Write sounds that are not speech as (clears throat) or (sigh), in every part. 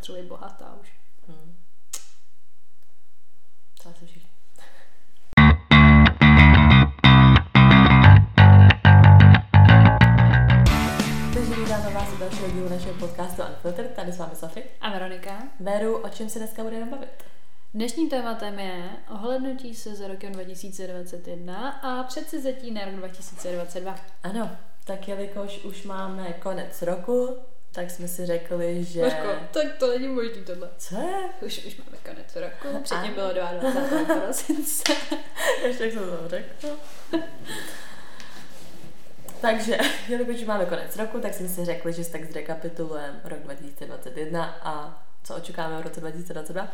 nepotřebuji bohatá už. Hmm. To asi všichni. Takže vítáme vás u dalšího dílu našeho podcastu Unfiltered. Tady s vámi Sofie. A Veronika? Beru, o čem se dneska budeme bavit? Dnešním tématem je ohlednutí se za rokem 2021 a předsevzetí na rok 2022. Ano, tak jelikož už máme konec roku, tak jsme si řekli, že... Božko, tak to není možný tohle. Co je? Už, už máme konec roku, předtím bylo 22. prosince. (laughs) Ještě jak jsem to řekl. (laughs) Takže, (laughs) jelikož už máme konec roku, tak jsme si řekli, že si tak zrekapitulujeme rok 2021 a co očekáváme v roce 2022.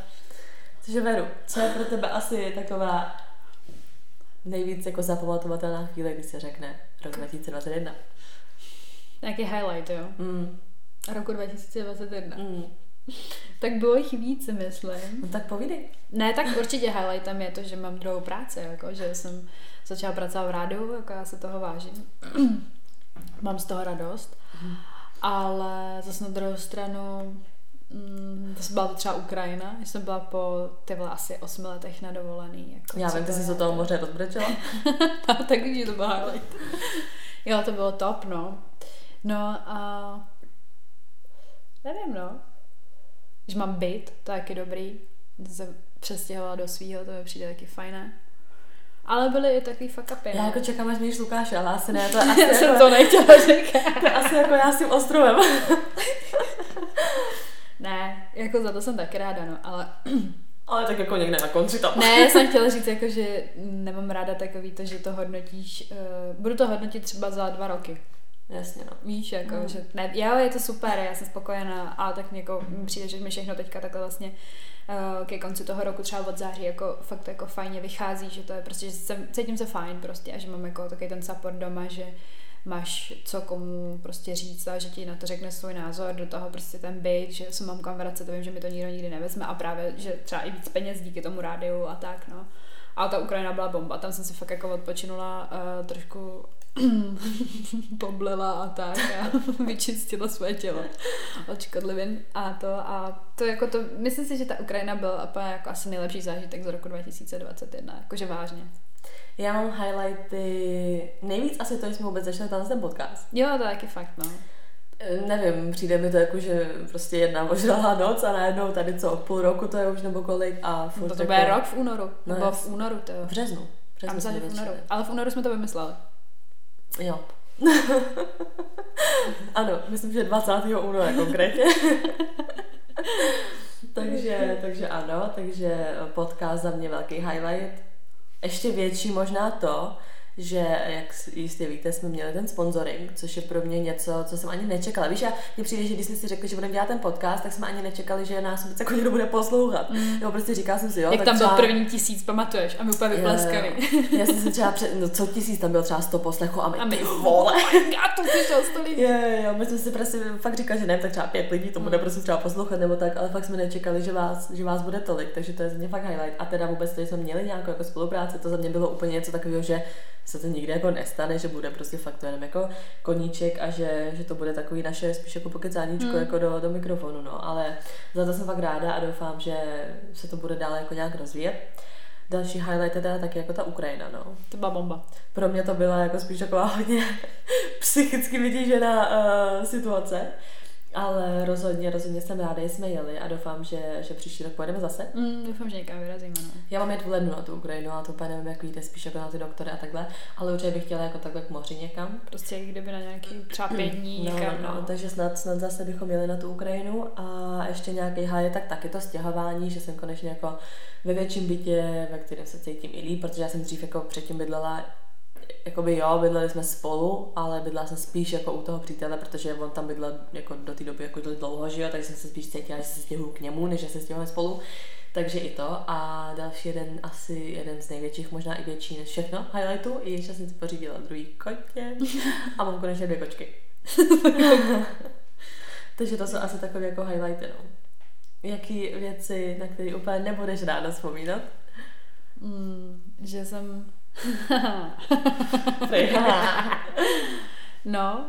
Takže Veru, co je pro tebe asi taková nejvíc jako zapamatovatelná chvíle, když se řekne rok 2021? Nějaký highlight, jo? Mm, Roku 2021. mm. Tak bylo jich víc, myslím. No tak povídej. Ne, tak určitě highlightem je to, že mám druhou práci, jako, že jsem začala pracovat v rádiu, jako já se toho vážím. (clears throat) mám z toho radost. Ale zase na druhou stranu, mm, to byla to třeba Ukrajina, že jsem byla po ty vole asi osmi letech na dovolený. Jako, Já vím, ty jsi se toho to- moře rozbrečela. (laughs) tak víš, že to byl highlight. jo, to bylo top, no. No a nevím, no. Když mám byt, to je taky dobrý. Když se přestěhovala do svýho, to mi přijde taky fajné. Ale byly i takový fuck upy, Já no. jako čekám, až zmíníš Lukáše, ale asi ne, to (laughs) asi, Já jsem jako, to nechtěla říkat. (laughs) to asi jako já s tím ostrovem. (laughs) Ne, jako za to jsem taky ráda, no, ale (clears throat) Ale tak jako někde na konci tam. ne, já jsem chtěla říct, jako, že nemám ráda takový to, že to hodnotíš, uh, budu to hodnotit třeba za dva roky. Jasně, no. Víš, jako, Mm. že ne, jo, je to super, já jsem spokojená, ale tak mě jako, mi přijde, že mi všechno teďka takhle vlastně uh, ke konci toho roku třeba od září jako fakt jako fajně vychází, že to je prostě, že jsem, cítím se fajn prostě a že mám jako takový ten support doma, že máš co komu prostě říct a že ti na to řekne svůj názor, do toho prostě ten byt, že se mám kam vracet, to vím, že mi to nikdo nikdy nevezme a právě, že třeba i víc peněz díky tomu rádiu a tak, no. Ale ta Ukrajina byla bomba, tam jsem si fakt jako odpočinula uh, trošku (clears throat) poblela a tak a (laughs) vyčistila své tělo od škodlivin a to a to jako to, myslím si, že ta Ukrajina byla úplně jako asi nejlepší zážitek z roku 2021, jakože vážně. Já mám highlighty, nejvíc asi to, že jsme vůbec začali tenhle ten podcast. Jo, to je taky fakt, no. E, Nevím, přijde mi to jako, že prostě jedna ožralá noc a najednou tady co, půl roku to je už nebo kolik a furt To, to jako... bude rok v únoru, No nebo v únoru, to jo. V březnu. Březnu myslím, jsme že v únoru. Ale v únoru jsme to vymysleli. Jo. (laughs) ano, myslím, že 20. února konkrétně. (laughs) takže, takže ano, takže podcast za mě velký highlight. Ještě větší možná to, že, jak jistě víte, jsme měli ten sponsoring, což je pro mě něco, co jsem ani nečekala. Víš, a mně přijde, že když jsme si řekli, že budeme dělat ten podcast, tak jsme ani nečekali, že nás vůbec jako někdo bude poslouchat. Mm. Nebo prostě říkala jsem si, jo, Jak tak tam byl třeba... první tisíc, pamatuješ? A my úplně jo. Já jsem si třeba před, no co tisíc, tam bylo třeba 100 poslechů a my, A my, ty vole, já to slyšel sto lidí. Jo, jo, my jsme si prostě fakt říkali, že ne, tak třeba pět lidí to bude prostě třeba poslouchat nebo tak, ale fakt jsme nečekali, že vás, že vás bude tolik, takže to je za mě fakt highlight. A teda vůbec to, že jsme měli nějakou jako spolupráci, to za mě bylo úplně něco takového, že se to nikdy jako nestane, že bude prostě fakt jenom jako koníček a že, že to bude takový naše spíš jako pokecáníčko Hmm. jako do, do mikrofonu, no, ale za to jsem fakt ráda a doufám, že se to bude dále jako nějak rozvíjet. Další highlight je teda taky jako ta Ukrajina, no. To byla bomba. Pro mě to byla jako spíš taková hodně (laughs) psychicky vytížená uh, situace, ale rozhodně, rozhodně jsem ráda, že jsme jeli a doufám, že, že příští rok pojedeme zase. Mm, doufám, že někam vyrazíme, no. Já mám jet v lednu na tu Ukrajinu, ale to úplně nevím, jak víte, spíš jako na ty doktory a takhle, ale určitě bych chtěla jako takhle k moři někam. Prostě kdyby na nějaký třeba pět dní No, někam, no, no. takže snad, snad zase bychom jeli na tu Ukrajinu a ještě nějaký haj, tak taky to stěhování, že jsem konečně jako ve větším bytě, ve kterém se cítím i líp, protože já jsem dřív jako předtím bydlela Jakoby jo, bydleli jsme spolu, ale bydlela jsem spíš jako u toho přítele, protože on tam bydlel jako do té doby jako dlouho, že jo, takže jsem se spíš cítila, že se stěhuju k němu, než že se stěhujeme spolu. Takže i to. A další jeden, asi jeden z největších, možná i větší než všechno highlightů, i že jsem si pořídila druhý kotě a mám konečně dvě kočky. (laughs) takže to jsou asi takové jako highlighty, no. Jaký věci, na které úplně nebudeš ráda vzpomínat? Mm, že jsem... (laughs) no,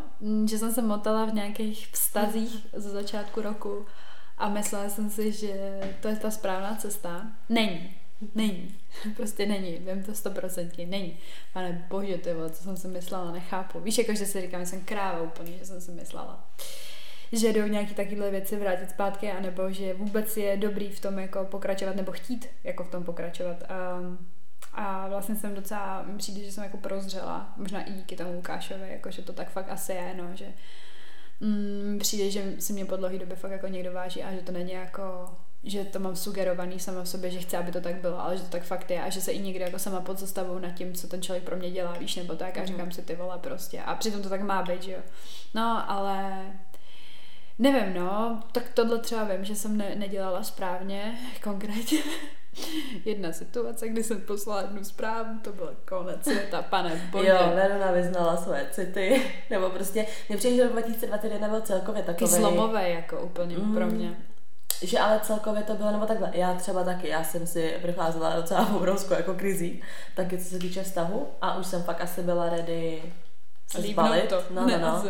že jsem se motala v nějakých vztazích ze začátku roku a myslela jsem si, že to je ta správná cesta. Není. Není. (laughs) Prostě není. Vím to stoprocentně. Není. Pane bože, ty co jsem si myslela, nechápu. Víš, jako že si říkám, že jsem kráva úplně, že jsem si myslela že jdou nějaký takovéhle věci vrátit zpátky, anebo že vůbec je dobrý v tom jako pokračovat, nebo chtít jako v tom pokračovat. A, a vlastně jsem docela, přijde, že jsem jako prozřela, možná i díky tomu Lukášovi, jako že to tak fakt asi je, no, že mm, přijde, že si mě po dlouhé době fakt jako někdo váží a že to není jako že to mám sugerovaný sama v sobě, že chci, aby to tak bylo, ale že to tak fakt je a že se i někdy jako sama podzastavuju nad tím, co ten člověk pro mě dělá, víš, nebo tak a mhm. říkám si ty vole prostě a přitom to tak má být, že jo. No, ale nevím, no, tak tohle třeba vím, že jsem ne- nedělala správně, (laughs) konkrétně. (laughs) Jedna situace, kdy jsem poslala jednu zprávu, to byl konec světa, pane bože. Jo, Verona vyznala své city, (laughs) nebo prostě, mě přijde, že rok 2021 byl celkově takový. zlomové jako úplně mm, pro mě. Že ale celkově to bylo, nebo takhle, já třeba taky, já jsem si procházela docela obrovskou jako krizí, taky co se týče vztahu a už jsem fakt asi byla ready se zbalit. To. No, no, no.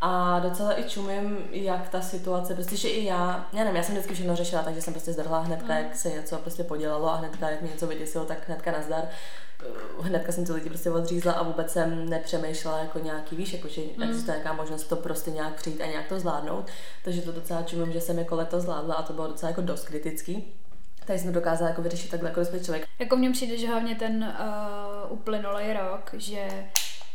A docela i čumím, jak ta situace, protože i já, já nevím, já jsem vždycky všechno řešila, takže jsem prostě zdrhla hnedka, mm. jak se něco prostě podělalo a hnedka, jak mě něco vyděsilo, tak hnedka nazdar. Hnedka jsem ty lidi prostě odřízla a vůbec jsem nepřemýšlela jako nějaký, víš, jako že mm. existuje nějaká možnost to prostě nějak přijít a nějak to zvládnout. Takže to docela čumím, že jsem jako leto zvládla a to bylo docela jako dost kritický. Tady jsme dokázala jako vyřešit takhle jako člověk. Jako mně přijde, že hlavně ten uh, uplynulý rok, že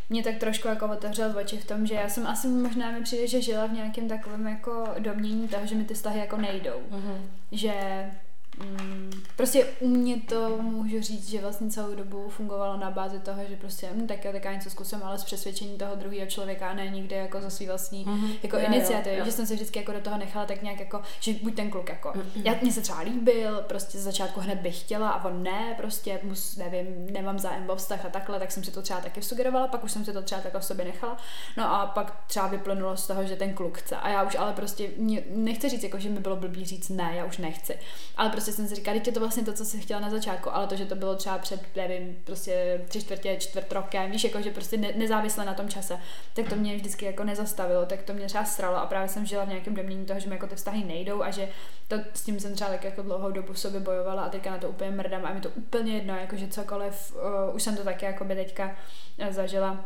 mě tak trošku jako otevřel oči v tom, že já jsem asi možná mi přijde, že žila v nějakém takovém jako domění toho, že mi ty vztahy jako nejdou. Mm-hmm. Že Mm, prostě u mě to můžu říct, že vlastně celou dobu fungovalo na bázi toho, že prostě hm, tak, tak já něco zkusím, ale z přesvědčení toho druhého člověka a ne nikdy jako za svý vlastní mm-hmm. jako jo, iniciativy, jo, jo. že jsem se vždycky jako do toho nechala tak nějak jako, že buď ten kluk jako, mm-hmm. já mě se třeba líbil, prostě z začátku hned bych chtěla a on ne, prostě mus, nevím, nemám zájem o vztah a takhle, tak jsem si to třeba taky sugerovala, pak už jsem si to třeba tak v sobě nechala, no a pak třeba vyplynulo z toho, že ten kluk chce a já už ale prostě nechci říct jako, že mi bylo blbý říct ne, já už nechci, ale prostě jsem si říkala, je to vlastně to, co jsi chtěla na začátku, ale to, že to bylo třeba před, nevím, prostě tři čtvrtě, čtvrt rokem, víš, jako, že prostě ne, nezávisle na tom čase, tak to mě vždycky jako nezastavilo, tak to mě třeba stralo a právě jsem žila v nějakém domění toho, že mi jako ty vztahy nejdou a že to s tím jsem třeba tak jako dlouhou dobu sobě bojovala a teďka na to úplně mrdám a mi to úplně jedno, jako že cokoliv, uh, už jsem to taky jako by teďka uh, zažila,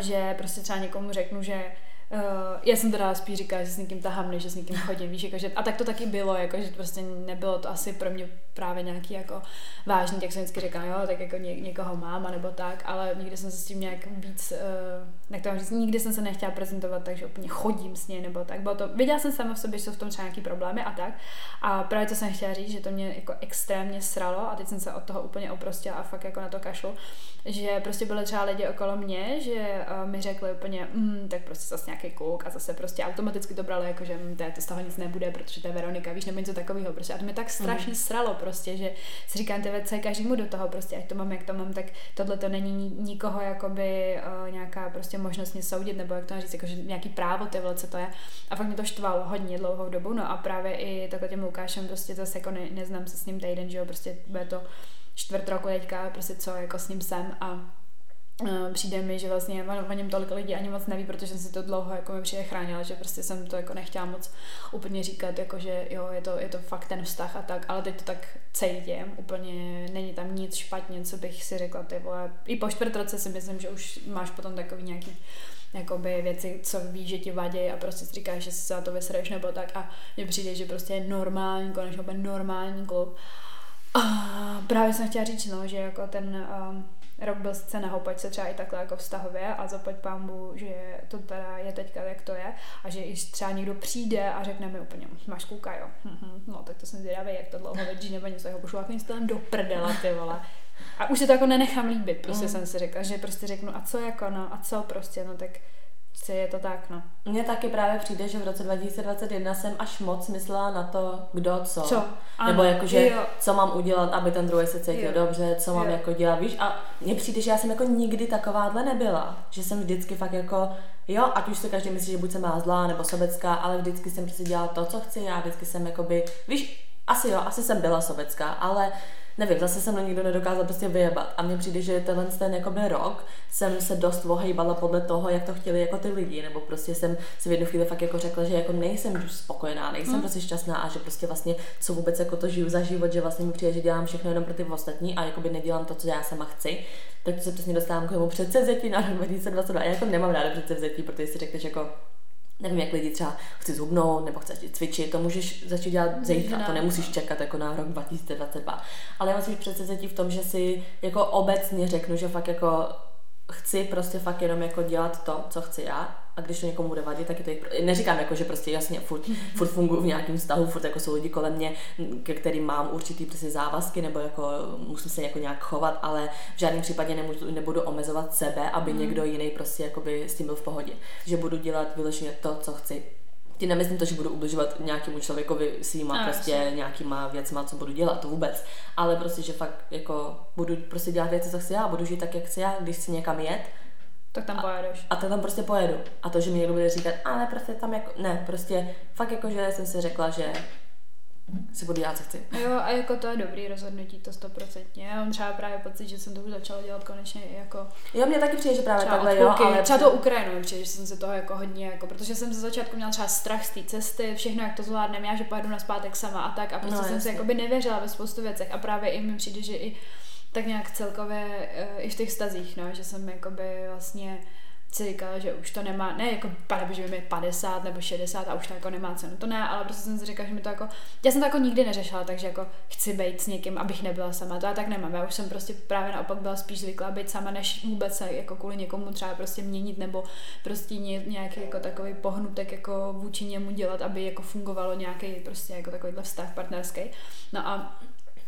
že prostě třeba někomu řeknu, že Uh, já jsem teda spíš říkala, že s někým tahám, než že s někým chodím, víš, jako, že, a tak to taky bylo, jako, že prostě nebylo to asi pro mě právě nějaký jako vážný, jak jsem vždycky říkala, jo, tak jako ně, někoho mám, nebo tak, ale nikdy jsem se s tím nějak víc, uh, jak to říct, nikdy jsem se nechtěla prezentovat, takže úplně chodím s ní, nebo tak, bylo to, viděla jsem sama v sobě, že jsou v tom třeba nějaký problémy a tak, a právě to jsem chtěla říct, že to mě jako extrémně sralo a teď jsem se od toho úplně oprostila a fakt jako na to kašlu, že prostě byly třeba lidi okolo mě, že uh, mi řekli úplně, mm, tak prostě zase nějaký kluk a zase prostě automaticky to brali jako, že mm, to, to z toho nic nebude, protože to je Veronika, víš, nebo něco takového prostě. A to mě tak strašně mm. sralo prostě, že si říkám, ty věci každému do toho prostě, ať to mám, jak to mám, tak tohle to není nikoho jakoby uh, nějaká prostě možnost mě soudit, nebo jak to říct, jako, že nějaký právo, ty co to je. A fakt mě to štvalo hodně dlouhou dobu, no a právě i takhle tím Lukášem prostě zase jako ne, neznám se s ním týden, že jo, prostě bude to čtvrt roku teďka, prostě co jako s ním jsem a přijde mi, že vlastně o něm tolik lidí ani moc neví, protože jsem si to dlouho jako mi přijde chránila, že prostě jsem to jako nechtěla moc úplně říkat, jako že jo, je to, je to fakt ten vztah a tak, ale teď to tak cítím, úplně není tam nic špatně, co bych si řekla, ty vole. I po čtvrt roce si myslím, že už máš potom takový nějaký jakoby věci, co víš, že ti vadí a prostě si říkáš, že se na to vysreš nebo tak a mně přijde, že prostě je normální, konečně úplně normální klub a právě jsem chtěla říct, no, že jako ten um, rok byl sice na houpačce třeba i takhle jako vztahově a zaplať pámbu, že to teda je teďka, jak to je a že i třeba někdo přijde a řekne mi úplně, máš kůka, jo, mhm, no tak to jsem zvědavý, jak to dlouho vydrží nebo něco, jako pošlu jako stylem do prdela, ty vole. A už se to jako nenechám líbit, prostě mm. jsem si řekla, že prostě řeknu, a co jako, no, a co prostě, no tak Prostě je to tak, no. Mně taky právě přijde, že v roce 2021 jsem až moc myslela na to, kdo co. Co? Ano, Nebo jakože, co mám udělat, aby ten druhý se cítil jo. dobře, co mám jo. jako dělat, víš. A mně přijde, že já jsem jako nikdy takováhle nebyla. Že jsem vždycky fakt jako, jo, ať už se každý myslí, že buď jsem má zlá nebo sobecká, ale vždycky jsem prostě dělala to, co chci. Já vždycky jsem jakoby, víš, asi jo, asi jsem byla sobecká, ale nevím, zase se mnou nikdo nedokázal prostě vyjebat. A mně přijde, že tenhle ten jakoby rok jsem se dost ohejbala podle toho, jak to chtěli jako ty lidi, nebo prostě jsem si v jednu chvíli fakt jako řekla, že jako nejsem spokojená, nejsem hmm. prostě šťastná a že prostě vlastně co vůbec jako to žiju za život, že vlastně mi přijde, že dělám všechno jenom pro ty ostatní a jakoby nedělám to, co já sama chci. Tak se přesně dostávám k tomu předsevzetí na rok (laughs) 2022. Já jako nemám ráda předsevzetí, protože si řekneš jako nevím, jak lidi třeba chci zhubnout nebo chce cvičit, to můžeš začít dělat zítra, to nemusíš čekat jako na rok 2022. Ale já musím přece v tom, že si jako obecně řeknu, že fakt jako chci prostě fakt jenom jako dělat to, co chci já a když to někomu bude vadit, tak je to jich... Neříkám jako, že prostě jasně furt, furt funguji v nějakém vztahu, furt jako jsou lidi kolem mě, ke kterým mám určitý prostě závazky nebo jako musím se jako nějak chovat, ale v žádném případě nemůžu, nebudu omezovat sebe, aby mm. někdo jiný prostě jakoby s tím byl v pohodě. Že budu dělat vyloženě to, co chci tím nemyslím to, že budu ubližovat nějakému člověkovi svýma no, prostě jasně. nějakýma věcma, co budu dělat, to vůbec. Ale prostě, že fakt jako budu prostě dělat věci, co chci já, budu žít tak, jak chci já, když chci někam jet, tak tam pojedeš. A, a to tam prostě pojedu. A to, že mi někdo bude říkat, ale prostě tam jako, ne, prostě fakt jako, že jsem si řekla, že si budu dělat, co chci. Jo, a jako to je dobrý rozhodnutí, to stoprocentně. Já mám třeba právě pocit, že jsem to už začala dělat konečně jako... Jo, mě taky přijde, že právě takhle, jo, ale... Třeba to Ukrajinu přijde, že jsem se toho jako hodně, jako, protože jsem ze začátku měla třeba strach z té cesty, všechno, jak to zvládnem, já, že pojedu na zpátek sama a tak, a prostě no, jsem si jakoby nevěřila ve spoustu věcech a právě i mi přijde, že i tak nějak celkově eh, i v těch stazích, no, že jsem jakoby vlastně si říkala, že už to nemá, ne jako pane, že mi je 50 nebo 60 a už to jako nemá cenu, to ne, ale prostě jsem si říkala, že mi to jako, já jsem to jako nikdy neřešila, takže jako chci být s někým, abych nebyla sama, to já tak nemám, já už jsem prostě právě naopak byla spíš zvyklá být sama, než vůbec se jako kvůli někomu třeba prostě měnit nebo prostě nějaký jako takový pohnutek jako vůči němu dělat, aby jako fungovalo nějaký prostě jako takovýhle vztah partnerský. No a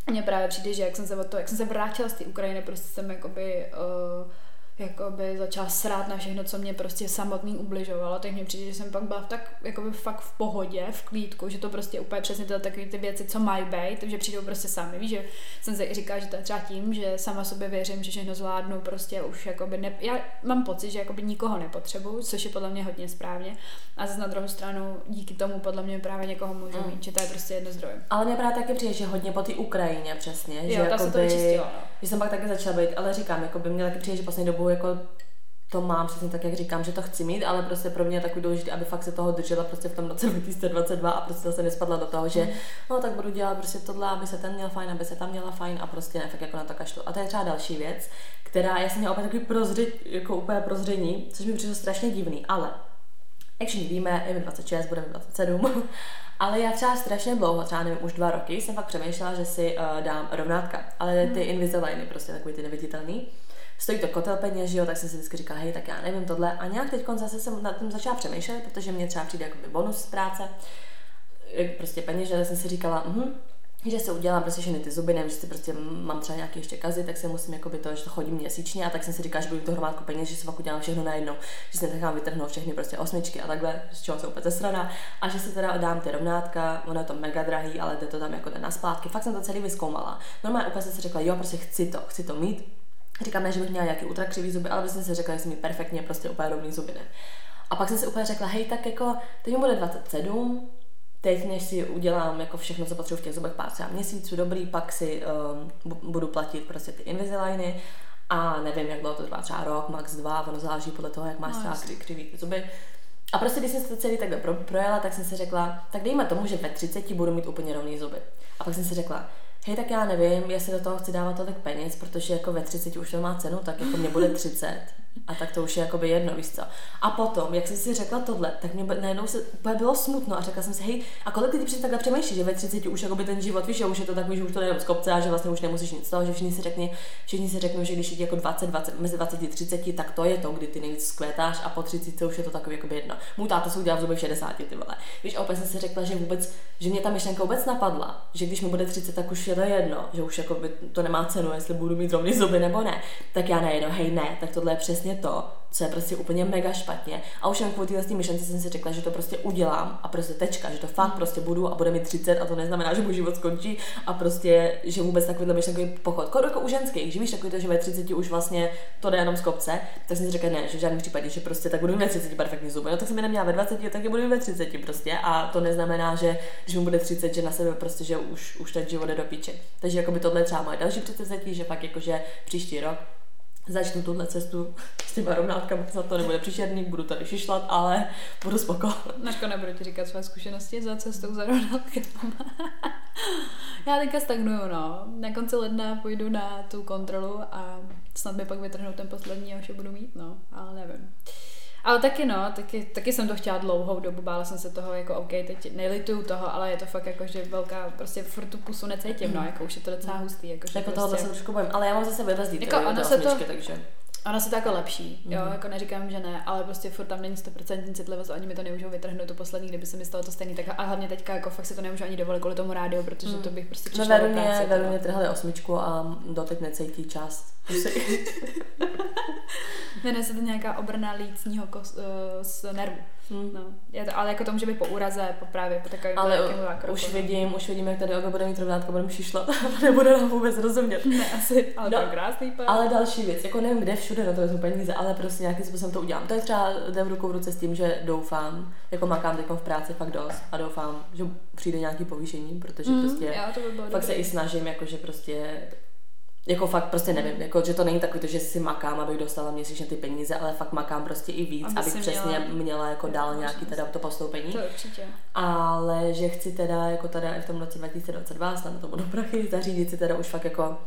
mně právě přijde, že jak jsem se od toho, jak jsem se vrátila z té Ukrajiny, prostě jsem jakoby uh, jakoby začala srát na všechno, co mě prostě samotný ubližovalo, tak mně přijde, že jsem pak byla v tak jakoby fakt v pohodě, v klídku, že to prostě úplně přesně tyhle takové ty věci, co mají být, že přijdou prostě sami, víš, že jsem si říkala, že to je třeba tím, že sama sobě věřím, že všechno zvládnu, prostě už jakoby ne, já mám pocit, že jakoby nikoho nepotřebuju, což je podle mě hodně správně a zase na druhou stranu díky tomu podle mě právě někoho můžu mm. mít, že to je prostě jedno zdroj. Ale mě právě taky přijde, že hodně po té Ukrajině přesně, jo, že, jakoby, se to vyčistilo, no. Že jsem pak taky začala být, ale říkám, jako by mě taky přijde, že poslední dobu jako to mám přesně tak, jak říkám, že to chci mít, ale prostě pro mě je takový důležité, aby fakt se toho držela prostě v tom roce (laughs) 2022 a prostě se nespadla do toho, že mm. no tak budu dělat prostě tohle, aby se ten měl fajn, aby se tam měla fajn a prostě ne, fakt jako na to kašlu. A to je třeba další věc, která, já jsem měla opět takový prozři, jako úplně prozření, což mi přišlo strašně divný, ale jak všichni víme, je mi 26, budeme 27, (laughs) ale já třeba strašně dlouho, třeba nevím, už dva roky, jsem fakt přemýšlela, že si uh, dám rovnátka, ale ty mm. Invisaligny, prostě takový ty neviditelný stojí to kotel peněz, jo, tak jsem si vždycky říkala, hej, tak já nevím tohle. A nějak teď zase jsem nad tím začala přemýšlet, protože mě třeba přijde jako bonus z práce, prostě peněz, že jsem si říkala, mhm, že se udělám prostě všechny ty zuby, nevím, že si prostě mám třeba nějaký ještě kazy, tak se musím jako by to, že to chodím měsíčně a tak jsem si říkala, že budu to hromádku peněz, že si fakt udělám všechno najednou, že si nechám vytrhnout všechny prostě osmičky a takhle, z čeho se úplně strana a že si teda dám ty rovnátka, ono je to mega drahý, ale jde to tam jako na splátky. Fakt jsem to celý vyskoumala. Normálně úplně jsem si řekla, jo, prostě chci to, chci to mít, Říkám, ne, že bych měla nějaký ultra křivý zuby, ale jsem si řekla, že jsem mi perfektně prostě úplně rovný zuby, ne. A pak jsem si úplně řekla, hej, tak jako, teď mi bude 27, teď než si udělám jako všechno, co potřebuji v těch zubech pár třeba měsíců, dobrý, pak si um, budu platit prostě ty Invisaligny a nevím, jak dlouho to trvá, třeba rok, max dva, ono záleží podle toho, jak máš no, třeba kři, křivý ty zuby. A prostě, když jsem se to celý takhle pro, projela, tak jsem si řekla, tak dejme tomu, že ve 30 budu mít úplně rovný zuby. A pak jsem si řekla, hej, tak já nevím, jestli do toho chci dávat tolik peněz, protože jako ve 30 už to má cenu, tak jako mě bude 30 a tak to už je jakoby jedno, víš co. A potom, jak jsem si řekla tohle, tak mě najednou se úplně bylo smutno a řekla jsem si, hej, a kolik lidí přesně takhle přemýšlí, že ve 30 už jakoby ten život, víš, že už je to takový, že už to nejde z kopce a že vlastně už nemusíš nic toho, že všichni si řekne, všichni si řeknou, že když je jako 20, 20, mezi 20 a 30, tak to je to, kdy ty nejvíc skvětáš a po 30 už je to takový jakoby jedno. Můj táta se udělal v zuby v 60, ty vole. Víš, a opět jsem si řekla, že vůbec, že mě ta myšlenka vůbec napadla, že když mi bude 30, tak už je to jedno, že už jakoby to nemá cenu, jestli budu mít rovný zuby nebo ne. Tak já najednou, hej, ne, tak tohle je přesně to, co je prostě úplně mega špatně. A už jen kvůli téhle myšlence jsem si řekla, že to prostě udělám a prostě tečka, že to fakt prostě budu a bude mi 30 a to neznamená, že můj život skončí a prostě, že vůbec takovýhle myšlenkový pochod. Jako, jako u ženských, že víš, takový to, že ve 30 už vlastně to jde jenom z kopce, tak jsem si řekla, ne, že v žádném případě, že prostě tak budu ve 30 perfektní zuby. No tak jsem je neměla ve 20, tak je budu ve 30 prostě a to neznamená, že když mi bude 30, že na sebe prostě, že už, už ten život jde do píče. Takže jako by tohle je třeba moje další předsevzetí, že fakt jakože příští rok začnu tuhle cestu s těma rovnátkama, za to nebude příšerný, budu tady šišlat, ale budu spoko. Naško, nebudu ti říkat své zkušenosti za cestou za rovnátkama. (laughs) Já teďka stagnuju, no. Na konci ledna půjdu na tu kontrolu a snad mi pak vytrhnou ten poslední a už je budu mít, no. Ale nevím. Ale taky no, taky, taky jsem to chtěla dlouhou dobu, bála jsem se toho, jako OK, teď nelituju toho, ale je to fakt jako, že velká, prostě furt tu pusu necítím, no, jako už je to docela hustý. Jako, že jako prostě... tohle se trošku bojím, ale já mám zase vyrazdit jako ono se to, takže... Ono se to jako lepší, mm. jo, mhm. jako neříkám, že ne, ale prostě furt tam není 100% citlivost, oni mi to nemůžou vytrhnout to poslední, kdyby se mi stalo to stejný, tak a hlavně teďka jako fakt se to nemůžu ani dovolit kvůli tomu rádiu, protože mm. to bych prostě přišla no, Veruně, Veruně trhali osmičku a doteď necítí část. (laughs) Jmenuje se to nějaká obrna lícního kos, uh, z nervu. Hmm. No. Je to, ale jako to může být po úraze, po právě po takovém Ale už vidím, už vidím, jak tady Olga bude mít rovnátko, budeme šišlat (laughs) a nebude nám vůbec rozumět. Ne, asi, ale no, to krásný pár. Ale další věc, jako nevím, kde všude na to jsou peníze, ale prostě nějakým způsobem to udělám. To je třeba jde v ruku v ruce s tím, že doufám, jako makám teď v práci fakt dost a doufám, že přijde nějaký povýšení, protože mm, prostě já, to by fakt dobrý. se i snažím, jakože prostě jako fakt prostě nevím, jako, že to není takový to, že si makám, abych dostala měsíčně ty peníze, ale fakt makám prostě i víc, Aby abych přesně měla, měla jako dál nějaký teda to postoupení. To určitě. Ale že chci teda jako teda i v tom roce 2022, snad to budu (laughs) prachy, zařídit si teda už fakt jako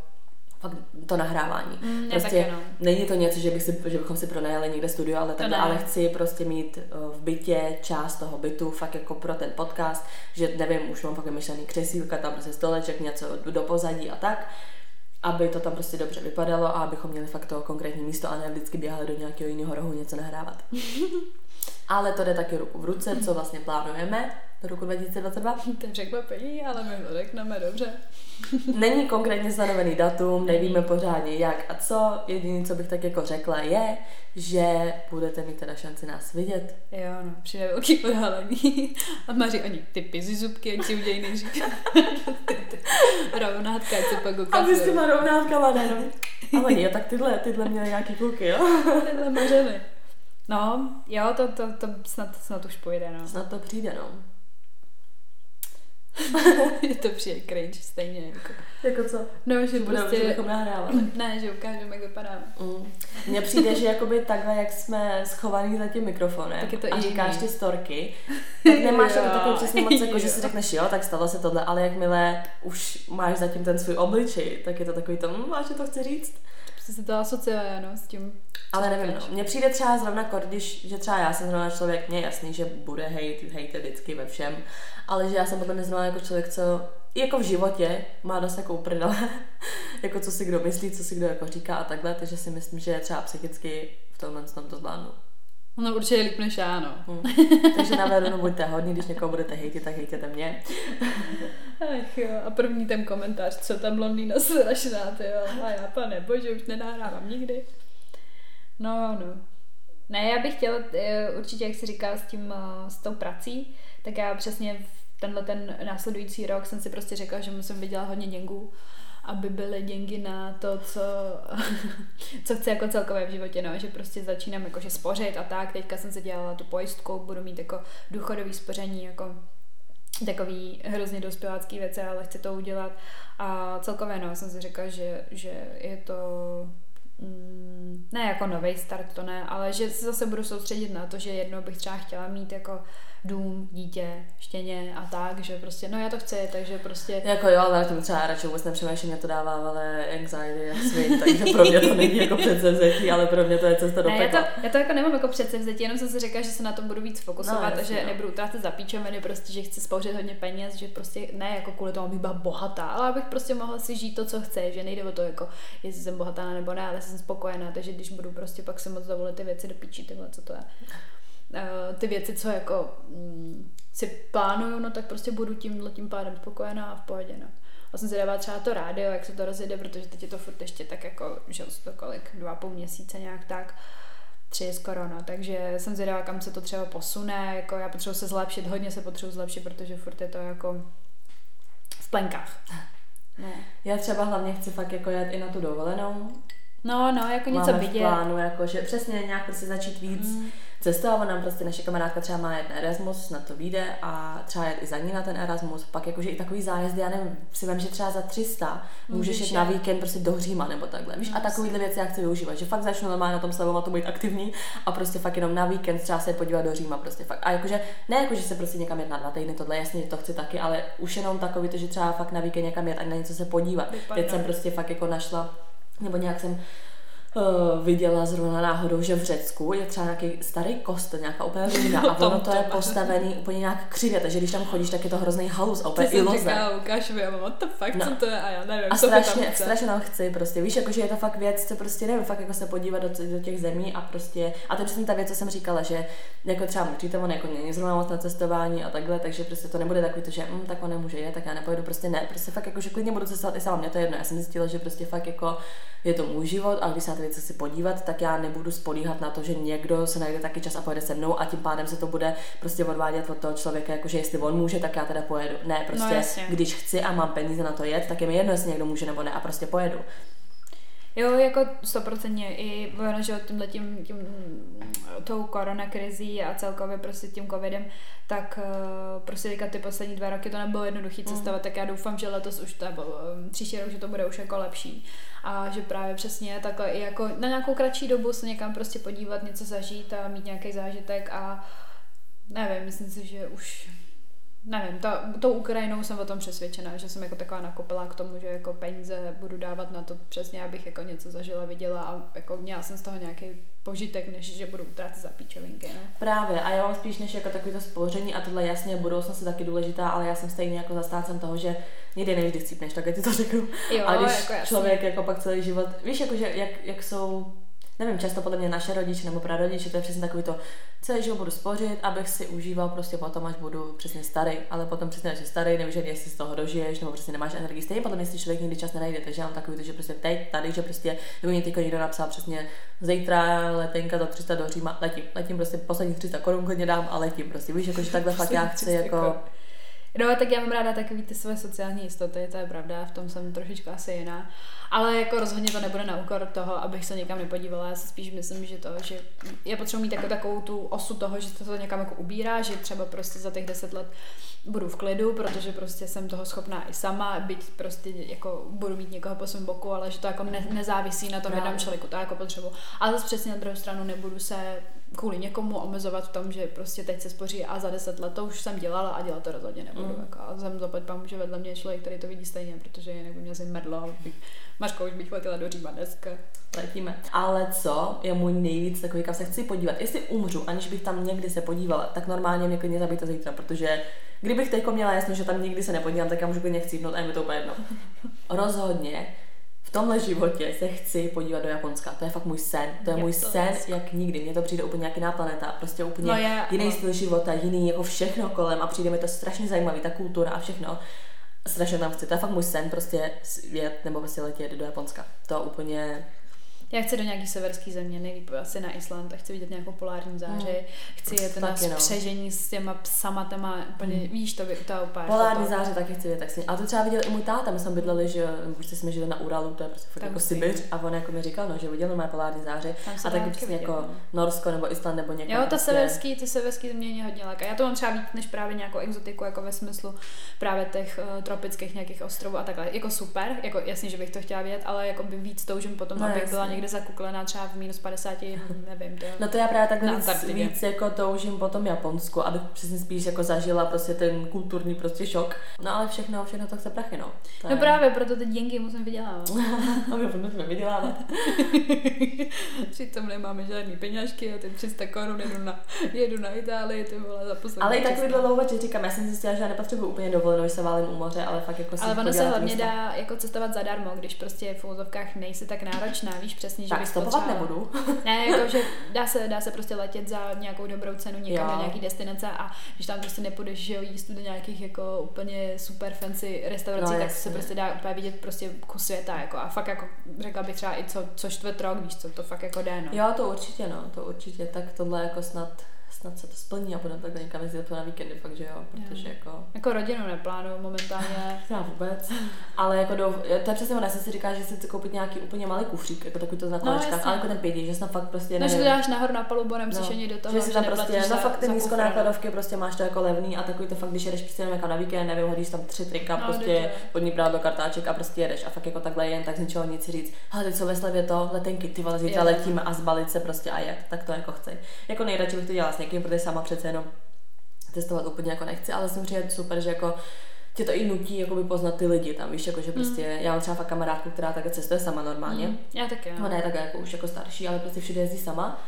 fakt to nahrávání. Mm, prostě no. není to něco, že, bych si, že bychom si pronajali někde studio, ale, takhle, ale chci prostě mít eh, v bytě část toho bytu fakt jako pro ten podcast, že nevím, už mám fakt myšlený křesílka, tam prostě stoleček, něco do pozadí a tak aby to tam prostě dobře vypadalo a abychom měli fakt to konkrétní místo a ne vždycky běhali do nějakého jiného rohu něco nahrávat. (laughs) Ale to jde taky ruku v ruce, co vlastně plánujeme do roku 2022. (laughs) To je překvapení, ale my to řekneme dobře. (laughs) Není konkrétně stanovený datum, nevíme pořádně jak a co. Jediné, co bych tak jako řekla, je, že budete mít teda šanci nás vidět. Jo, no, přijde velký odhalení. A Maří oni ty pizy zubky, ať si udějí nejdřív. (laughs) rovnátka, co pak ukazuje. A vy s těma rovnátkama, ne, no. Ale jo, tak tyhle, tyhle měly nějaký kluky, jo. tyhle mařeny. No, jo, to, to, to snad, snad už pojde, no. Snad to přijde, no. (laughs) je to přijde cringe stejně. Jako, jako co? No, že Budeme, prostě... Že nahrávali. (laughs) Ne, že ukážeme, jak vypadáme. Mm. Mně přijde, že jakoby takhle, jak jsme schovaný za tím mikrofonem tak je to a říkáš ty storky, (laughs) tak nemáš jako takový přesně moc, jako že si řekneš, jo, tak stalo se tohle, ale jakmile už máš zatím ten svůj obličej, tak je to takový to, hm, že to chci říct. Prostě se to asociuje, no, s tím. Ale nevím, no. Mně přijde třeba zrovna kor, když, že třeba já jsem zrovna člověk, mě jasný, že bude hate, hate vždycky ve všem, ale že já jsem potom nezrovna jako člověk, co jako v životě má dost jako uprdele, (laughs) jako co si kdo myslí, co si kdo jako říká a takhle, takže si myslím, že třeba psychicky v tomhle tom to zvládnu. No určitě líp než já, no. Hmm. (laughs) Takže na Verunu buďte hodní, když někoho budete hejtit, tak hejtěte mě. (laughs) Ach jo, a první ten komentář, co tam blondýna (laughs) strašná, ty jo. A já, pane bože, už nenahrávám nikdy. No, no. Ne, já bych chtěla eh, určitě, jak jsi říkal, s tím, eh, s tou prací, tak já přesně tenhle ten následující rok jsem si prostě řekla, že musím vydělat hodně děngů aby byly děnky na to, co, (laughs) co chci jako celkové v životě, no, že prostě začínám jakože spořit a tak, teďka jsem se dělala tu pojistku, budu mít jako důchodový spoření, jako takový hrozně dospělácký věci, ale chci to udělat. A celkově no, jsem si řekla, že, že je to mm, ne jako nový start, to ne, ale že se zase budu soustředit na to, že jednou bych třeba chtěla mít jako dům, dítě, štěně a tak, že prostě, no já to chci, takže prostě... Jako jo, ale tím třeba radši vůbec nepřemýšlím, mě to dává ale anxiety a svým, takže pro mě to není jako předsevzetí, ale pro mě to je cesta do ne, já to, já to jako nemám jako předsevzetí, jenom jsem si řekla, že se na to budu víc fokusovat no, a že no. nebudu utrácet za píčoviny, prostě, že chci spouřit hodně peněz, že prostě ne jako kvůli tomu, abych byla bohatá, ale abych prostě mohla si žít to, co chce, že nejde o to jako, jestli jsem bohatá nebo ne, ale jsem spokojená, takže když budu prostě pak si moc dovolit ty věci do píči, tyhle, co to je. Eh, ty věci, co jako mm, si plánuju, no tak prostě budu tímhle tím pádem spokojená a v pohodě, no. A jsem si dávala třeba to rádio, jak se to rozjede, protože teď je to furt ještě tak jako, že to kolik, dva půl měsíce nějak tak. tři skoro, no, takže jsem zvědavá, kam se to třeba posune, jako já potřebuji se zlepšit, hodně se potřebuji zlepšit, protože furt je to jako v plenkách. (laughs) No. Já třeba hlavně chci fakt jako jet i na tu dovolenou. No, no, jako něco Máme vidět. v plánu, jako, že přesně nějak prostě začít víc mm cestovat. Nám prostě naše kamarádka třeba má na Erasmus, na to vyjde a třeba jet i za ní na ten Erasmus. Pak jakože i takový zájezdy, já nevím, si vím, že třeba za 300 můžeš jít na víkend prostě do Říma nebo takhle. Víš, a takovýhle věci já chci využívat, že fakt začnu normálně na tom to být aktivní a prostě fakt jenom na víkend třeba se podívat do Říma prostě fakt. A jakože ne jakože se prostě někam jet na dva týdny, tohle jasně to chci taky, ale už jenom takový to, že třeba fakt na víkend někam jet a na něco se podívat. Teď jsem prostě fakt jako našla nebo nějak jsem uh, viděla zrovna náhodou, že v Řecku je třeba nějaký starý kostel, nějaká úplně (laughs) ruina a ono to je postavený úplně nějak křivě, takže když tam chodíš, tak je to hrozný halus a úplně iloze. Říkala, ukáž mi, what the fuck, no. co to je? A já nevím, a strašně, tam strašně tam chci prostě, víš, jakože je to fakt věc, co prostě nevím, fakt jako se podívat do, do těch zemí a prostě, a to je přesně ta věc, co jsem říkala, že jako třeba mlčíte, on jako není zrovna moc na cestování a takhle, takže prostě to nebude takový to, že hm, tak on nemůže je, tak já nepojedu, prostě ne, prostě fakt jako, že klidně budu cestovat i sama, mě to je jedno, já jsem zjistila, že prostě fakt jako je to můj život a když se na ty věci si podívat, tak já nebudu spolíhat na to, že někdo se najde taky čas a pojede se mnou a tím pádem se to bude prostě odvádět od toho člověka, jakože jestli on může, tak já teda pojedu. Ne, prostě no, když chci a mám peníze na to jet, tak je mi jedno, jestli někdo může nebo ne a prostě pojedu. Jo, jako stoprocentně i ono, že tímhle tím, tím, tou koronakrizí a celkově prostě tím covidem, tak uh, prostě teďka ty poslední dva roky to nebylo jednoduché mm. cestovat, mm. tak já doufám, že letos už to, nebo um, příští rok, že to bude už jako lepší. A že právě přesně takhle i jako na nějakou kratší dobu se někam prostě podívat, něco zažít a mít nějaký zážitek a nevím, myslím si, že už nevím, ta, tou Ukrajinou jsem o tom přesvědčená, že jsem jako taková nakopila k tomu, že jako peníze budu dávat na to přesně, abych jako něco zažila, viděla a jako měla jsem z toho nějaký požitek, než že budu utrácet za píčovinky. Ne? Právě, a já mám spíš než jako takový to spoření a tohle jasně budoucnost je taky důležitá, ale já jsem stejně jako zastácem toho, že někdy nevíš, kdy chcípneš, tak ti to řeknu. Jo, a když jako člověk jako pak celý život, víš, jako, že jak, jak jsou nevím, často podle mě naše rodiče nebo prarodiče, to je přesně takový to, celý život budu spořit, abych si užíval prostě potom, až budu přesně starý, ale potom přesně, až starý, nevíš, jestli z toho dožiješ, nebo přesně nemáš energii. Stejně potom, jestli člověk někdy čas nenajde, takže mám takový to, že prostě teď, tady, že prostě, nebo mě teď někdo napsal přesně, zítra letenka za 300 do Říma, letím, letím prostě poslední 300 korun klidně dám a letím prostě, víš, jako, že takhle fakt já chci jako, No, tak já mám ráda takový ty své sociální jistoty, to je pravda, v tom jsem trošičku asi jiná. Ale jako rozhodně to nebude na úkor toho, abych se někam nepodívala. Já si spíš myslím, že to, že já potřebuji mít jako takovou tu osu toho, že se to někam jako ubírá, že třeba prostě za těch deset let budu v klidu, protože prostě jsem toho schopná i sama, byť prostě jako budu mít někoho po svém boku, ale že to jako ne, nezávisí na tom jednom člověku, to jako potřebu. Ale zase přesně na druhou stranu nebudu se kvůli někomu omezovat v tom, že prostě teď se spoří a za deset let to už jsem dělala a dělat to rozhodně nebudu. Mm. Jako, a jsem zaplať pám, že vedle mě je člověk, který to vidí stejně, protože jinak by mě asi mrdlo. Mařko, už bych letěla do Říma dneska. Letíme. Ale co je můj nejvíc takový, kam se chci podívat? Jestli umřu, aniž bych tam někdy se podívala, tak normálně mě klidně zabijte zítra, protože kdybych teď měla jasno, že tam nikdy se nepodívám, tak já můžu klidně chcípnout a je mi to úplně jedno. (laughs) Rozhodně tomhle životě se chci podívat do Japonska. To je fakt můj sen. To je jak můj to sen, jak nikdy. Mně to přijde úplně nějak jiná planeta. Prostě úplně no je, jiný no. styl života, jiný jako všechno kolem a přijde mi to strašně zajímavý, ta kultura a všechno. Strašně tam chci. To je fakt můj sen, prostě jet nebo prostě letět do Japonska. To úplně já chci do nějaký severské země, nejlíp asi na Island a chci vidět nějakou polární záři. Hmm. Chci jet na no. spřežení s těma psama, téma, úplně, hmm. víš, to, by, to je úplně Polární to... záře taky chci vidět, tak si, a to třeba viděl i můj táta, my jsme bydleli, že prostě jsme žili na Uralu, to je prostě fakt jako Sibiř a on jako mi říkal, no, že viděl normálně polární záře a taky prostě jako no. Norsko nebo Island nebo někdo. Jo, ta prostě... severský, ty severský země mě hodně láká. Já to mám třeba víc než právě nějakou exotiku, jako ve smyslu právě těch uh, tropických nějakých ostrovů a takhle. Jako super, jako jasně, že bych to chtěla vidět, ale jako by víc toužím potom, no, abych byla někde zakuklená třeba v minus 50, nevím. To no to já právě takhle víc, víc jako toužím po tom Japonsku, abych přesně spíš jako zažila prostě ten kulturní prostě šok. No ale všechno, všechno to chce prachy, no. To no je... právě, proto ty děnky musím vydělávat. A (laughs) my musíme vydělávat. (laughs) Přitom nemáme žádný peněžky a ty 300 korun jedu na, jedu na Itálii, ty vole, za poslední Ale i tak dlouho, že říkám, já jsem zjistila, že já nepotřebuji úplně dovolenou, že se válím u moře, ale fakt jako Ale ono se hlavně dá jako cestovat zadarmo, když prostě v úzovkách nejsi tak náročná, víš, přesně, že bych stopovat potřebovala- nebudu. (laughs) Ne, jako, že (laughs) dá se, dá se prostě letět za nějakou dobrou cenu někam Jo. do nějaký destinace a když tam prostě nepůjdeš, že jíst do nějakých jako úplně super fancy restaurací, No, tak se jasně. prostě dá úplně vidět prostě kus světa, jako a fakt jako řekla bych třeba i co, co čtvrt rok, víš co, to fakt jako jde, no. Jo, to určitě, no, to určitě. Tak tohle jako snad, snad se to splní a budeme takhle někam jezdit na víkendy, fakt, že jo, protože jako... Jako rodinu neplánuju momentálně. (laughs) Já vůbec. Ale jako do, to je přesně ono, já jsem si říkala, že si chci koupit nějaký úplně malý kufřík, jako takový to na kolečkách, jasně. ale jako ten pětí, že jsem fakt prostě No, že to nevím. dáš nahoru na palubu, nemusíš ani do toho, že si tam prostě za, fakt ty za nízko kufr, no. nákladovky prostě máš to jako levný a takový to fakt, když jedeš prostě jako na víkend, nevím, hodíš tam tři trika, No, prostě podní do kartáček a prostě jedeš a fakt jako takhle jen tak z ničeho nic říct, hele, teď jsou ve slevě to, letenky, ty vole, zítra Jo. letíme a zbalit se prostě a jet, tak to jako chci. Jako nejradši bych to dělala s někým, protože sama přece jenom testovat úplně jako nechci, ale jsem přijde super, že jako tě to i nutí jakoby poznat ty lidi tam, víš, jako že prostě, Mm. já mám třeba fakt kamarádku, která takhle cestuje sama normálně, Mm, já taky, no. Ona je takhle jako už jako starší, ale prostě všude jezdí sama.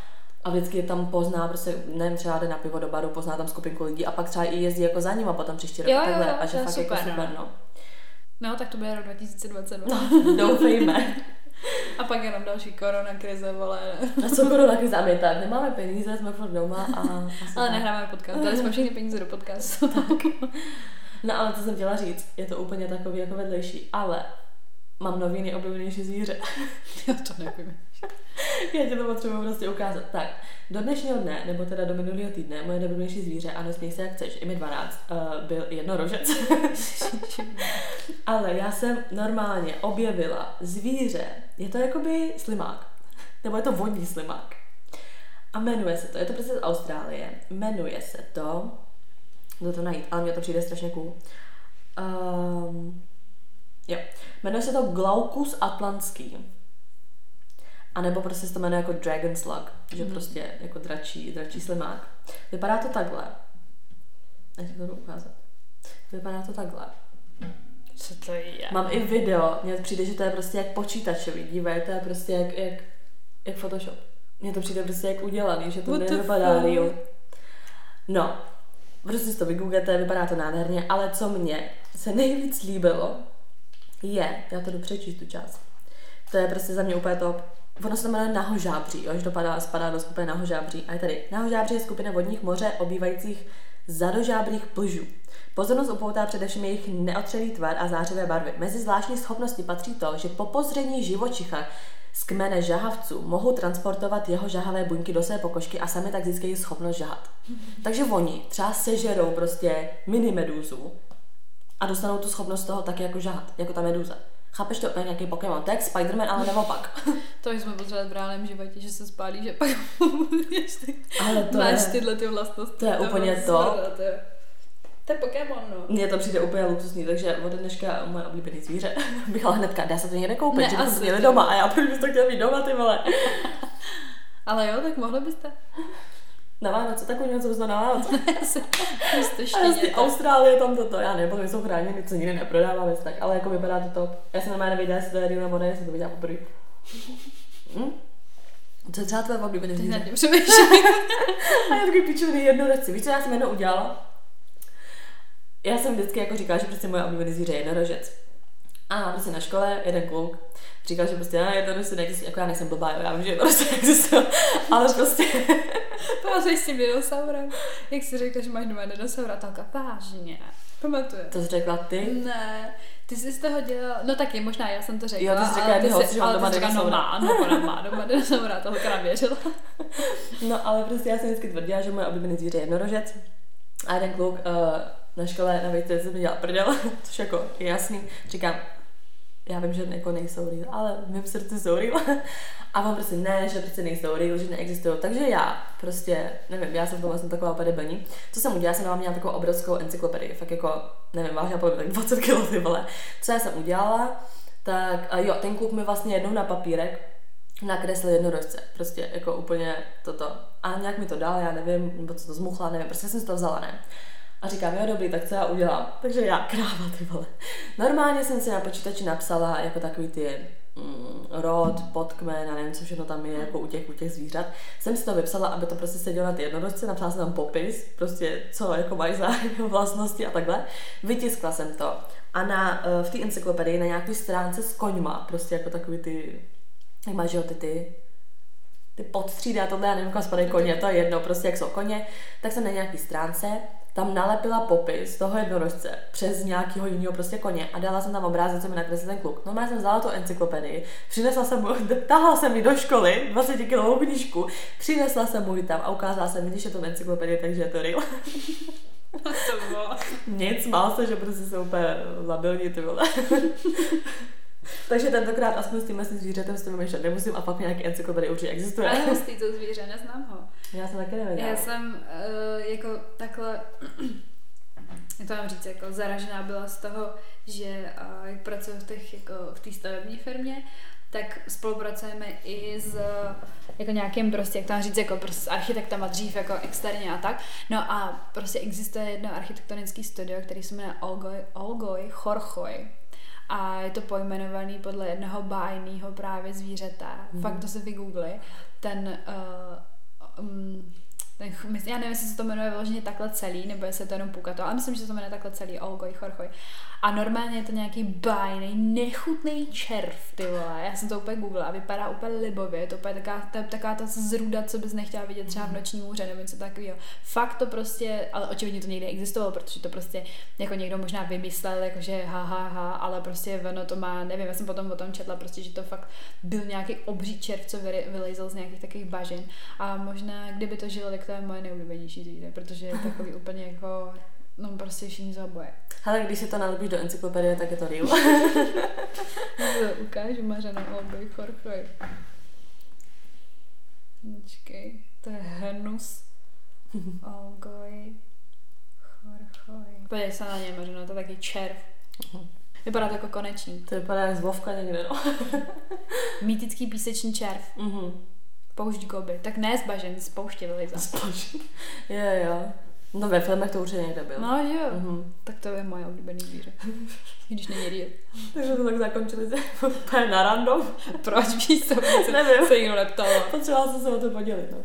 A vždycky je tam pozná, prostě, nevím, třeba jde na pivo do baru, pozná tam skupinku lidí a pak třeba i jezdí jako za ním a potom příští rok Jo, takhle. jo, a že fakt jako super, super, no. no. No, tak to bude rok 2022. no. Doufejme. (laughs) A pak jenom další korona krize, vole. A co korona krize? A my tak, nemáme peníze, jsme furt doma a... a Ale nehráme podcast, dali jsme všechny peníze do podcastu. No ale co jsem chtěla říct, je to úplně takový jako vedlejší, ale mám nový nejoblíbenější zvíře. (laughs) Já to nevím. Já ti to potřebuji prostě ukázat. Tak, do dnešního dne, nebo teda do minulého týdne, moje nejoblíbenější zvíře, ano, směj se jak chceš, i mi 12, uh, byl jednorožec. (laughs) Ale já jsem normálně objevila zvíře, je to jakoby slimák, nebo je to vodní slimák. A jmenuje se to, je to prostě z Austrálie, jmenuje se to, jdu to najít, ale mně to přijde strašně cool. Um, jo, jmenuje se to Glaucus atlantský. A nebo prostě se to jmenuje jako Dragon Slug, že Mhm. prostě jako dračí, dračí slimák. Vypadá to takhle. Já ti to jdu ukázat. Vypadá to takhle. Co to je? Mám i video, mně přijde, že to je prostě jak počítačový, dívej, to je prostě jak, jak, jak Photoshop. Mně to přijde prostě jak udělaný, že to What nevypadá real. No, prostě si to vygooglete, vypadá to nádherně, ale co mě se nejvíc líbilo, je, já to jdu přečíst tu část, to je prostě za mě úplně top. Ono se to jmenuje nahožábří, jo, že to padá, spadá do skupiny nahožábří. A je tady, nahožábří je skupina vodních moře obývajících zadožábrých plžů. Pozornost upoutá především jejich neotřelý tvar a zářivé barvy. Mezi zvláštní schopnosti patří to, že po pozření živočicha z kmene žahavců mohou transportovat jeho žahavé buňky do své pokožky a sami tak získají schopnost žahat. Takže oni třeba sežerou prostě mini medúzu a dostanou tu schopnost toho taky jako žahat, jako ta medúza. Chápeš to? Je nějaký Pokémon. Jak Spider-Man, ale naopak. (laughs) To jsme potřebovali v reálném životě, že se spálí, že pak (laughs) Ale to máš je- tyhle ty vlastnosti. to je úplně to. zrada, To je, to je Pokémon, no. Mně to přijde úplně luxusní, takže od dneška moje oblíbené zvíře (laughs) bych ale hnedka, dá se to někde koupit, Ne, že bychom měli doma a já proč bys to chtěla mít doma, ty vole. Ale jo, tak mohli byste. Na Vánoce, takový něco bys to na Vánoce. A z té štěněte. Austrálie tam toto, já nevím, protože jsou chráněny, co nikdy neprodáváme, tak, ale jako vypadá to top. Já jsem normálně nevěděla, jestli to je nebo ne, jestli to viděla poprvé. (laughs) Hm? Co je třeba tvoje oblíbené Teď nad zvíře? přemýšlím. (laughs) A já takový pičovný jednorožci. Víš, co já jsem jednou udělala? Já jsem vždycky jako říkala, že prostě moje oblíbené zvíře je jednorožec. A prostě na škole jeden kluk říkal, že prostě já jednorožci neexistují, jako já nejsem blbá, jo, já vím, že jednorožci existují, (laughs) ale prostě (laughs) Pamatuješ s tím dinosaurem? Jak jsi řekla, že máš doma dinosaura, tak vážně. Pamatuju. to jsi řekla ty. Ne, ty jsi z toho dělala, no taky možná já jsem to řekla, Jo, ty jsi řekla, ale ty jsi, že mám doma řekla, no má, no ona má doma dinosaura, to holka věřila. No ale prostě já jsem vždycky tvrdila, že moje oblíbené zvíře je jednorožec. A jeden kluk uh, na škole na vejce se mi dělal prdel, (laughs) což jako je jasný. Říkám, já vím, že jako nejsou real, ale v mém srdci jsou real. (laughs) A on prostě ne, že prostě nejsou real, že neexistují. Takže já prostě, nevím, já jsem to vlastně taková úplně debilní. Co jsem udělala, jsem dala měla takovou obrovskou encyklopedii, fakt jako, nevím, vážná podle tak 20 kg, ty vole. Co já jsem udělala, tak a jo, ten kluk mi vlastně jednou na papírek nakreslil jednorožce, prostě jako úplně toto. A nějak mi to dal, já nevím, nebo co to zmuchla, nevím, prostě jsem si to vzala, ne. A říkám, jo dobrý, tak co já udělám? Takže já, kráva, ty vole. Normálně jsem si na počítači napsala jako takový ty mm, rod, podkmen a nevím, co všechno tam je, jako u těch, u těch zvířat. Jsem si to vypsala, aby to prostě sedělo na ty jednorožce, napsala jsem tam popis, prostě co jako mají za (laughs) vlastnosti a takhle. Vytiskla jsem to. A na, eh, v té encyklopedii na nějaké stránce s koňma, prostě jako takový ty tak máš, jo, ty, ty ty podstřídy a tohle, já nevím, kam spadají koně, to je jedno, prostě jak jsou koně, tak jsem na nějaký stránce tam nalepila popis toho jednorožce přes nějakého jiného prostě koně a dala jsem tam obrázek, co mi nakreslil ten kluk. No, já jsem vzala tu encyklopedii, přinesla jsem mu, (laughs) tahla jsem mi do školy 20 kilovou knížku, přinesla jsem mu ji tam a ukázala jsem, když je to v encyklopedii, takže je to real. (laughs) to bylo. Nic, mal se, že prostě jsou úplně labilní ty vole. (laughs) Takže tentokrát aspoň s tímhle zvířetem s tím vymýšlet nemusím a pak nějaký encyklopedie určitě existuje. Ale hustý to zvíře, neznám ho. Já jsem taky nevěděla. Já jsem uh, jako takhle, (clears throat) jak to mám říct, jako zaražená byla z toho, že uh, jak pracuji v, těch, jako, v té stavební firmě, tak spolupracujeme i s jako nějakým prostě, jak mám říct, jako prostě s architektama dřív jako externě a tak. No a prostě existuje jedno architektonické studio, který se jmenuje Olgoj, Olgoj Chorchoj a je to pojmenovaný podle jednoho bájného právě zvířete. Mm. Fakt to se vygoogli. Ten uh, um, ten, já nevím, jestli se to jmenuje vyloženě takhle celý, nebo jestli to jenom pukato, ale myslím, že se to jmenuje takhle celý, Olgoj, Chorchoj. A normálně je to nějaký bájný, nechutný červ, ty vole. Já jsem to úplně googlila a vypadá úplně libově. Je to úplně taková, ta, taková ta zruda, co bys nechtěla vidět třeba v noční můře nebo něco takového. Fakt to prostě, ale očividně to někde existovalo, protože to prostě jako někdo možná vymyslel, jakože ha, ha, ha, ale prostě ono to má, nevím, já jsem potom o tom četla, prostě, že to fakt byl nějaký obří červ, co vylejzel z nějakých takových bažin. A možná, kdyby to žilo, tak to je moje nejoblíbenější zvíře, protože je takový úplně jako No prostě všichni za oboje. Ale když si to nalepíš do encyklopedie, tak je to real. (laughs) ukážu Mařena Olbej Chorchoj. Počkej, to je hnus. (laughs) Olgoj Chorchoj. Podívej se na ně, Mařena, to je taky červ. Uh-huh. Vypadá to jako konečný. To vypadá jak zvovka někde, no. (laughs) Mýtický píseční červ. Uh-huh. Poušť goby. Tak ne z bažen, z pouště vylejza. Z bažen. (laughs) Jo, jo. No ve filmech to určitě někde bylo. No jo, uh-huh. tak to je moje oblíbený zvíře. (laughs) Když není real. Takže to tak zakončili (laughs) úplně na random. Proč víš to? Nevím. Se nikdo neptala. Potřebovala jsem se o to podělit. No.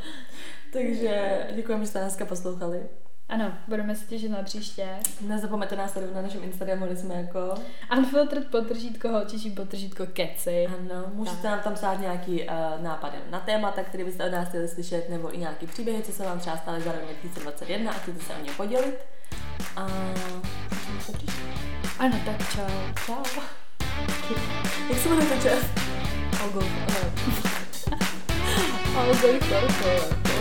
Takže děkujeme, že jste dneska poslouchali. Ano, budeme se těšit na příště. Nezapomeňte nás sledovat na našem Instagramu, kde jsme jako... Unfiltered potržítko holčičí potržítko keci. Ano, můžete tak. nám tam psát nějaký uh, nápady na témata, které byste od nás chtěli slyšet, nebo i nějaký příběhy, co se vám třeba stály za rok 2021 a chcete se o ně podělit. A se příště. Ano, tak čau. Čau. Jak se jmenuje ten čas? I'll go. I'll go